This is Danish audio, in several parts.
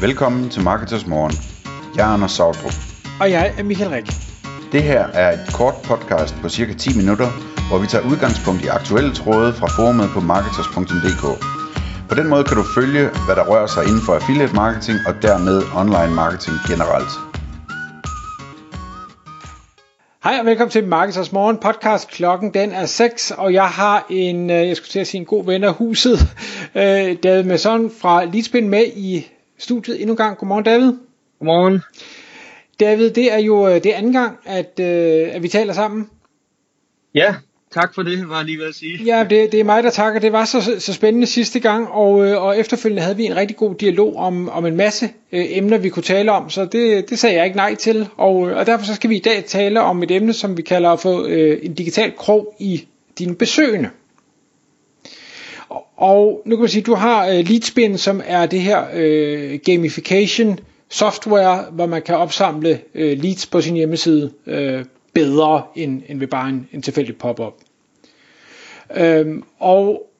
Velkommen til Marketers Morgen. Jeg er Anders Sautrup. Og jeg er Michael Rik. Det her er et kort podcast på cirka 10 minutter, hvor vi tager udgangspunkt i aktuelle tråde fra forumet på marketers.dk. På den måde kan du følge, hvad der rører sig inden for affiliate marketing og dermed online marketing generelt. Hej og velkommen til Marketers Morgen podcast. Klokken den er 6, og jeg har en, øh, jeg skulle til at sige en god ven af huset, øh, David Masson fra Leadspin med i studiet endnu en gang. Godmorgen David. Godmorgen. David, det er jo øh, det er anden gang, at, at vi taler sammen. Ja, tak for det, var jeg lige ved at sige. Ja, det, det er mig, der takker. Det var så, så spændende sidste gang, og, og efterfølgende havde vi en rigtig god dialog om, om en masse øh, emner, vi kunne tale om, så det, det sagde jeg ikke nej til. Og, og derfor så skal vi i dag tale om et emne, som vi kalder at få øh, en digital krog i dine besøgende. Og, nu kan man sige, at du har øh, Leadspin, som er det her øh, gamification software, hvor man kan opsamle øh, leads på sin hjemmeside øh, bedre end, end ved bare en, en tilfældig pop-up. Øhm, og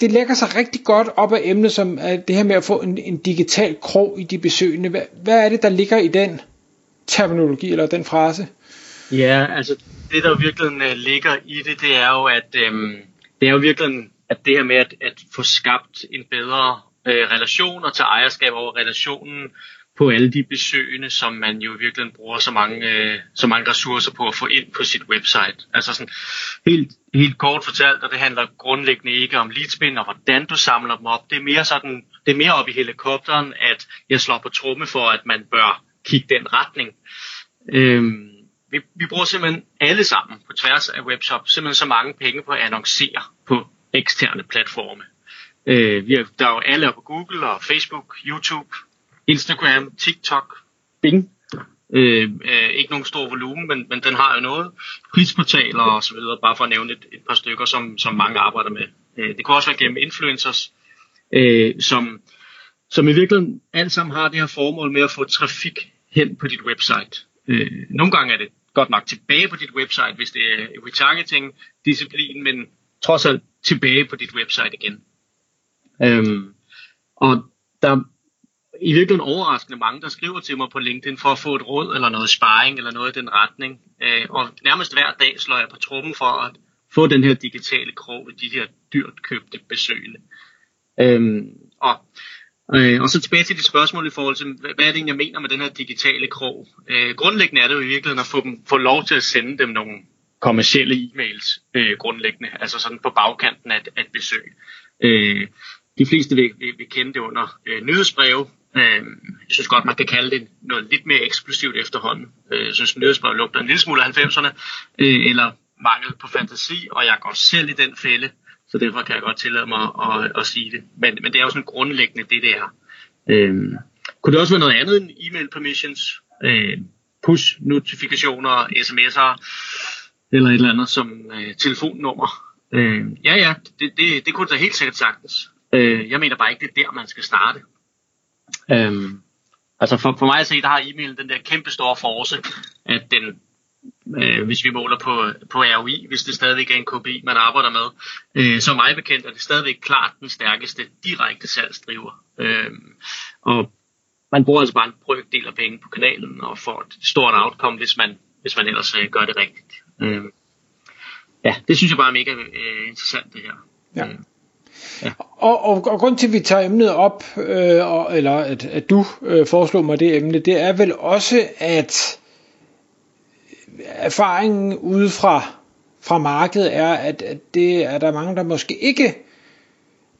det lægger sig rigtig godt op af emnet, som er det her med at få en, en digital krog i de besøgende. Hvad, hvad er det, der ligger i den terminologi eller den frase? Ja, altså det der virkelig øh, ligger i det, det er jo, at øhm, det er jo virkelig, at det her med at, at få skabt en bedre øh, relation og tage ejerskab over relationen på alle de besøgende, som man jo virkelig bruger så mange, øh, så mange ressourcer på at få ind på sit website. Altså sådan helt, helt kort fortalt, og det handler grundlæggende ikke om leadspin og hvordan du samler dem op. Det er mere sådan, det er mere op i helikopteren, at jeg slår på tromme for, at man bør kigge den retning. Øhm, vi, vi bruger simpelthen alle sammen på tværs af webshop simpelthen så mange penge på at annoncere på eksterne platforme. Øh, vi er, der er jo alle på Google og Facebook, YouTube, Instagram, TikTok, Bing. Øh, øh, ikke nogen stor volumen, men, men den har jo noget. Prisportaler og så videre, bare for at nævne et, et par stykker, som, som mange arbejder med. Øh, det kan også være gennem influencers, øh, som, som i virkeligheden alt sammen har det her formål med at få trafik hen på dit website. Øh, nogle gange er det godt nok tilbage på dit website, hvis det er retargeting-disciplin, men trods alt tilbage på dit website igen. Øhm, og der i virkeligheden overraskende mange, der skriver til mig på LinkedIn for at få et råd eller noget sparring eller noget i den retning. Øh, og nærmest hver dag slår jeg på trummen for at få den her digitale krog i de her dyrt købte besøgende. Øhm, og, øh, og så tilbage til de spørgsmål i forhold til, hvad er det egentlig, jeg mener med den her digitale krog? Øh, grundlæggende er det jo i virkeligheden at få, dem, få lov til at sende dem nogle kommercielle e-mails øh, grundlæggende, altså sådan på bagkanten af, af et besøg. Øh, de fleste vil, vil, vil kende det under øh, nyhedsbreve, Øh, jeg synes godt, man kan kalde det noget lidt mere eksklusivt efterhånden. Øh, jeg synes, nyhedsbreve lugter en lille smule af 90'erne, øh, eller mangel på fantasi, og jeg går selv i den fælde, så derfor kan jeg godt tillade mig at, at, at sige det. Men, men det er jo sådan grundlæggende det, det er. Øh, kunne det også være noget andet end e-mail permissions, øh, push-notifikationer, sms'er, eller et eller andet som øh, telefonnummer? Øh, ja, ja, det, det, det kunne da helt sikkert sagtens. Øh, jeg mener bare ikke, det er der, man skal starte. Øh, altså for, for mig at se, der har e-mailen den der kæmpe store force, at den, øh, hvis vi måler på, på ROI, hvis det stadigvæk er en KPI, man arbejder med, øh, så mig bekendt er det stadigvæk klart den stærkeste direkte salgsdriver. Øh, og man bruger altså bare en brøkdel af penge på kanalen og får et stort outcome, hvis man, hvis man ellers øh, gør det rigtigt. Øhm, ja, det synes jeg bare er mega øh, interessant det her. Ja. Øh, Ja. Og, og, og grund til, at vi tager emnet op, øh, og, eller at, at du øh, foreslår mig det emne, det er vel også, at erfaringen ude fra, fra markedet er, at, at det er der mange, der måske ikke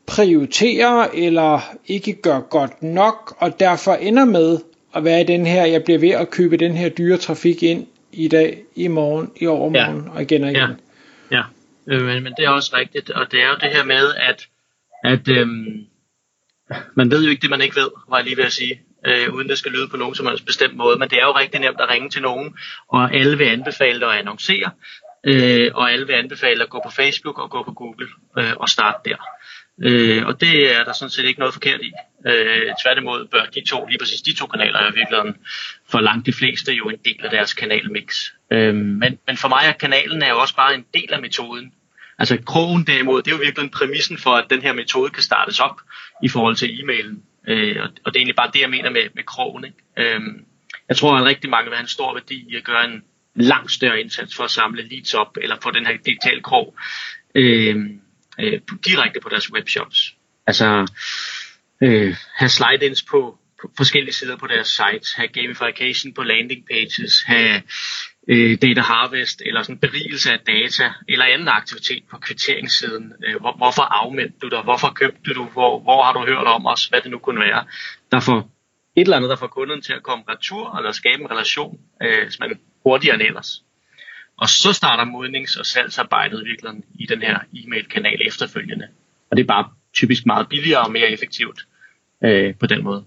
prioriterer, eller ikke gør godt nok, og derfor ender med at være i den her, jeg bliver ved at købe den her dyre trafik ind i dag, i morgen, i overmorgen, ja. og igen og igen. Ja, ja. Øh, men, men det er også rigtigt, og det er jo det her med, at at øhm, man ved jo ikke det, man ikke ved, var jeg lige ved at sige, øh, uden det skal lyde på nogen som helst bestemt måde, men det er jo rigtig nemt at ringe til nogen, og alle vil anbefale dig at annoncere, øh, og alle vil anbefale at gå på Facebook og gå på Google øh, og starte der. Øh, og det er der sådan set ikke noget forkert i. Øh, tværtimod bør de to, lige præcis de to kanaler, er virkelig for langt de fleste jo en del af deres kanalmix. Øh, men, men for mig er kanalen er jo også bare en del af metoden. Altså krogen derimod, det er jo virkelig en præmissen for, at den her metode kan startes op i forhold til e-mailen. Øh, og, og det er egentlig bare det, jeg mener med, med krogen. Ikke? Øh, jeg tror, at rigtig mange vil have en stor værdi i at gøre en langt større indsats for at samle leads op, eller få den her digitale krog øh, øh, direkte på deres webshops. Altså øh, have slide-ins på, på forskellige sider på deres sites, have gamification på landing pages, have øh, data harvest eller sådan berigelse af data eller anden aktivitet på kvitteringssiden. Øh, hvor, hvorfor afmeldte du dig? Hvorfor købte du? Hvor, hvor har du hørt om os? Hvad det nu kunne være. Der får et eller andet, der får kunden til at komme retur eller skabe en relation, øh, som man hurtigere end ellers. Og så starter modnings- og salgsarbejdet virkelig i den her e-mail-kanal efterfølgende. Og det er bare typisk meget billigere og mere effektivt øh, på den måde.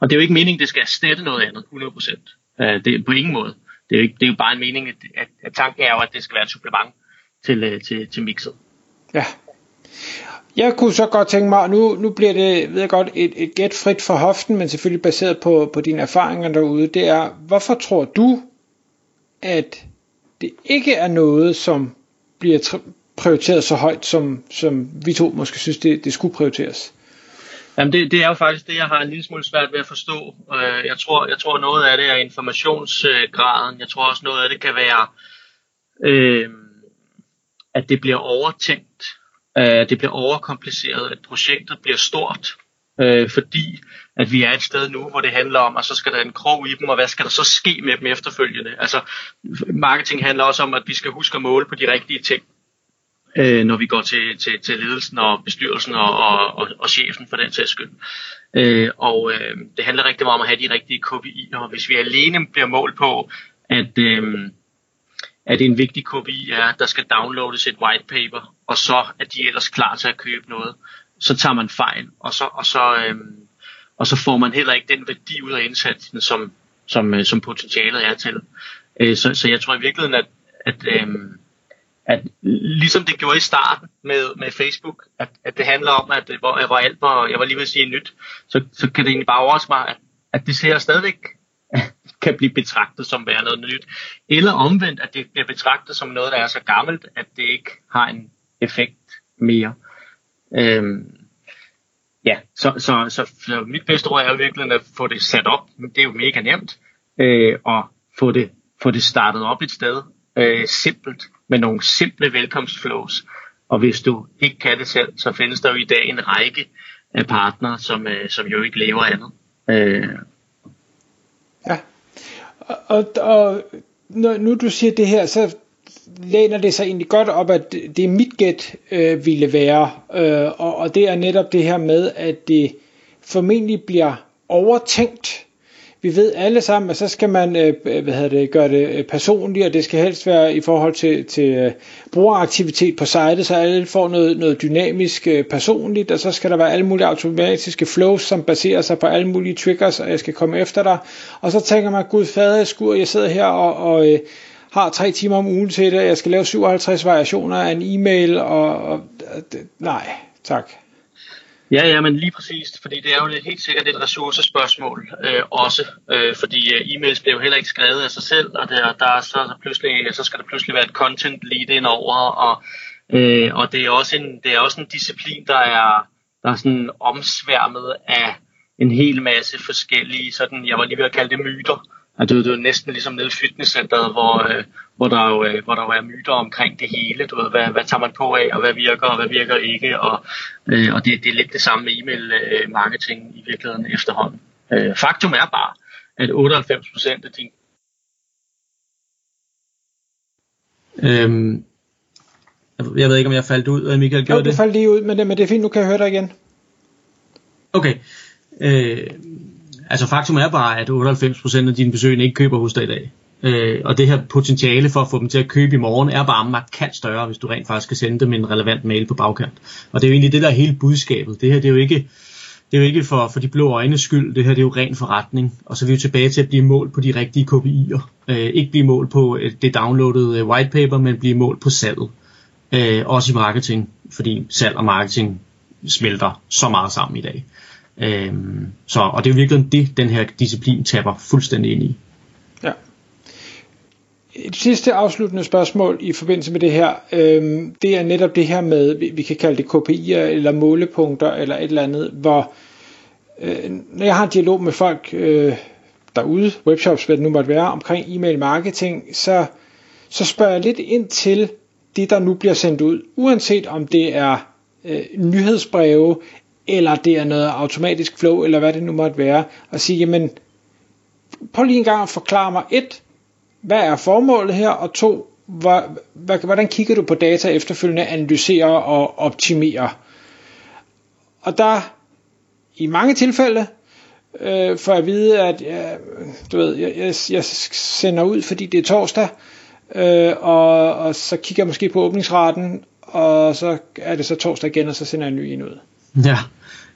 Og det er jo ikke meningen, det skal erstatte noget andet 100%. Øh, det er på ingen måde. Det er jo, ikke, det er jo bare en mening, at, at, at tanken er jo, at det skal være et supplement til, øh, til, til mixet. Ja. Jeg kunne så godt tænke mig, nu, nu bliver det, ved jeg godt, et, et gæt frit for hoften, men selvfølgelig baseret på, på dine erfaringer derude, det er, hvorfor tror du, at det ikke er noget, som bliver prioriteret så højt, som, som vi to måske synes, det, det skulle prioriteres? Jamen det, det er jo faktisk det, jeg har en lille smule svært ved at forstå. Øh, jeg tror, jeg tror noget af det er informationsgraden. Jeg tror også noget af det kan være, øh, at det bliver overtænkt. at det bliver overkompliceret. At projektet bliver stort. Øh, fordi at vi er et sted nu, hvor det handler om, at så skal der en krog i dem, og hvad skal der så ske med dem efterfølgende? Altså, marketing handler også om, at vi skal huske at måle på de rigtige ting øh, når vi går til, til, til ledelsen og bestyrelsen og, og, og, og chefen for den sags skyld. Øh, og øh, det handler rigtig meget om at have de rigtige KPI'er, og hvis vi alene bliver målt på, at, øh, at en vigtig KPI er, at der skal downloades et white paper, og så er de ellers klar til at købe noget, så tager man fejl, og så, og så, øh, og så får man heller ikke den værdi ud af indsatsen, som, som, øh, som potentialet er til. Øh, så, så jeg tror i virkeligheden, at, at øh, at ligesom det gjorde i starten med, med Facebook, at, at det handler om, at øh, hvor, hvor alt var, jeg var lige ved at sige nyt, så, så kan det egentlig bare overraske mig, at, at det ser stadigvæk kan blive betragtet som være noget nyt. Eller omvendt, at det bliver betragtet som noget, der er så gammelt, at det ikke har en effekt mere. Øhm, ja, så, så, så, så mit bedste råd er virkelig at få det sat op. Det er jo mega nemt. Øh, og få det, få det startet op et sted, øh, simpelt, med nogle simple velkomstflows. Og hvis du ikke kan det selv, så findes der jo i dag en række af partnere, som, øh, som jo ikke lever andet. Øh. Ja, og, og når nu du siger det her, så læner det sig egentlig godt op, at det er mit gæt øh, ville være, øh, og, og det er netop det her med, at det formentlig bliver overtænkt, vi ved alle sammen, at så skal man øh, hvad hedder det, gøre det øh, personligt, og det skal helst være i forhold til, til øh, brugeraktivitet på sitet, så alle får noget, noget dynamisk øh, personligt, og så skal der være alle mulige automatiske flows, som baserer sig på alle mulige triggers, og jeg skal komme efter dig. Og så tænker man, gud fader, skur, jeg sidder her og, og øh, har tre timer om ugen til det, jeg skal lave 57 variationer af en e-mail, og, og det, nej, tak. Ja, ja, men lige præcis, fordi det er jo helt sikkert et ressourcespørgsmål øh, også, øh, fordi øh, e-mails bliver jo heller ikke skrevet af sig selv, og der, der er så, pludselig, så skal der pludselig være et content lead ind over, og, øh, og det, er også en, det er også en disciplin, der er, der er sådan omsværmet af en hel masse forskellige, sådan, jeg var lige ved at kalde det myter, at det, det er næsten ligesom nede i fitnesscenteret, hvor, øh, hvor, der jo, øh, hvor der jo er myter omkring det hele. Du ved, hvad, hvad tager man på af, og hvad virker, og hvad virker ikke. Og, øh, og det, det er lidt det samme med e-mail-marketing øh, i virkeligheden efterhånden. Øh, faktum er bare, at 98% af din... Øhm, jeg ved ikke, om jeg faldt ud, og Michael gjorde jo, det. du faldt lige ud, men det, men det er fint, nu kan jeg høre dig igen. Okay. Øh, Altså faktum er bare, at 98% af dine besøgende ikke køber hos dig i dag. Øh, og det her potentiale for at få dem til at købe i morgen er bare markant større, hvis du rent faktisk skal sende dem en relevant mail på bagkant. Og det er jo egentlig det, der er hele budskabet. Det her det er jo ikke, det er jo ikke for, for de blå øjnes skyld, det her det er jo ren forretning. Og så er vi jo tilbage til at blive målt på de rigtige KPI'er. Øh, ikke blive målt på øh, det downloadede whitepaper, white paper, men blive målt på salget. Øh, også i marketing, fordi salg og marketing smelter så meget sammen i dag. Øhm, så, og det er jo virkelig det, den her disciplin taber fuldstændig ind i. Ja. Et sidste afsluttende spørgsmål i forbindelse med det her, øhm, det er netop det her med, vi kan kalde det KPI'er eller målepunkter eller et eller andet, hvor øh, når jeg har en dialog med folk øh, derude, webshops, hvad det nu måtte være, omkring e-mail marketing, så, så spørger jeg lidt ind til det, der nu bliver sendt ud, uanset om det er øh, nyhedsbreve, eller det er noget automatisk flow, eller hvad det nu måtte være, og sige, jamen, prøv lige en gang at forklare mig, et, hvad er formålet her, og to, hvordan kigger du på data efterfølgende, analyserer og optimerer. Og der i mange tilfælde øh, får jeg at vide, at ja, du ved, jeg, jeg, jeg sender ud, fordi det er torsdag, øh, og, og så kigger jeg måske på åbningsraten, og så er det så torsdag igen, og så sender jeg en ny en ud. Ja,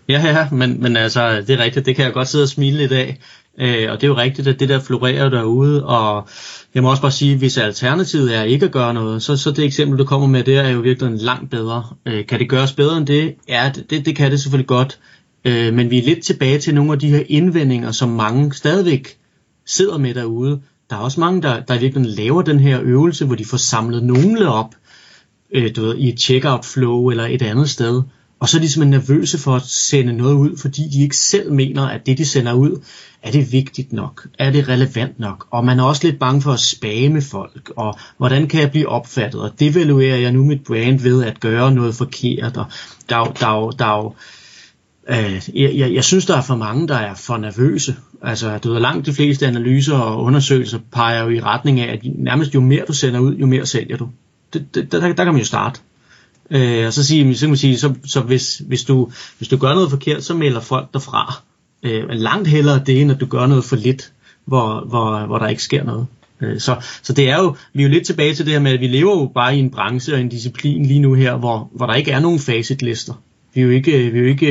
ja, ja men, men altså, det er rigtigt, det kan jeg godt sidde og smile lidt af. Øh, og det er jo rigtigt, at det der florerer derude, og jeg må også bare sige, hvis alternativet er ikke at gøre noget, så, så det eksempel, du kommer med, det er jo virkelig langt bedre. Øh, kan det gøres bedre end det? Ja, det, det kan det selvfølgelig godt. Øh, men vi er lidt tilbage til nogle af de her indvendinger, som mange stadigvæk sidder med derude. Der er også mange, der, der virkelig laver den her øvelse, hvor de får samlet nogle op øh, du ved, i et checkout flow eller et andet sted. Og så er de simpelthen nervøse for at sende noget ud, fordi de ikke selv mener, at det de sender ud, er det vigtigt nok? Er det relevant nok? Og man er også lidt bange for at spamme folk, og hvordan kan jeg blive opfattet? Og devaluerer jeg nu mit brand ved at gøre noget forkert? Og der, der, der, der, Øh, jeg, jeg, jeg synes, der er for mange, der er for nervøse. Altså, du ved, langt de fleste analyser og undersøgelser peger jo i retning af, at nærmest jo mere du sender ud, jo mere sælger du. Det, det, der, der kan man jo starte. Øh, og så, sige, så kan man sige, så, så hvis, hvis, du, hvis du gør noget forkert, så melder folk derfra. Øh, langt hellere det, end at du gør noget for lidt, hvor, hvor, hvor der ikke sker noget. Øh, så, så det er jo, vi er jo lidt tilbage til det her med, at vi lever jo bare i en branche og en disciplin lige nu her, hvor, hvor der ikke er nogen facitlister. Vi er jo ikke, vi er jo ikke,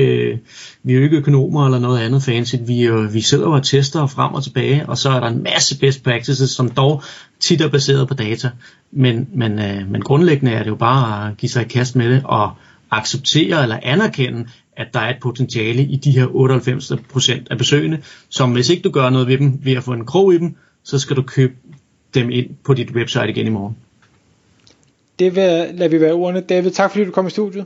vi er jo ikke økonomer eller noget andet fancy. Vi, er jo, vi sidder og tester frem og tilbage, og så er der en masse best practices, som dog tit er baseret på data. Men, men, øh, men grundlæggende er det jo bare at give sig i kast med det og acceptere eller anerkende, at der er et potentiale i de her 98% af besøgende, som hvis ikke du gør noget ved dem ved at få en krog i dem, så skal du købe dem ind på dit website igen i morgen. Det vil, lader vi være ordene. David, tak fordi du kom i studiet.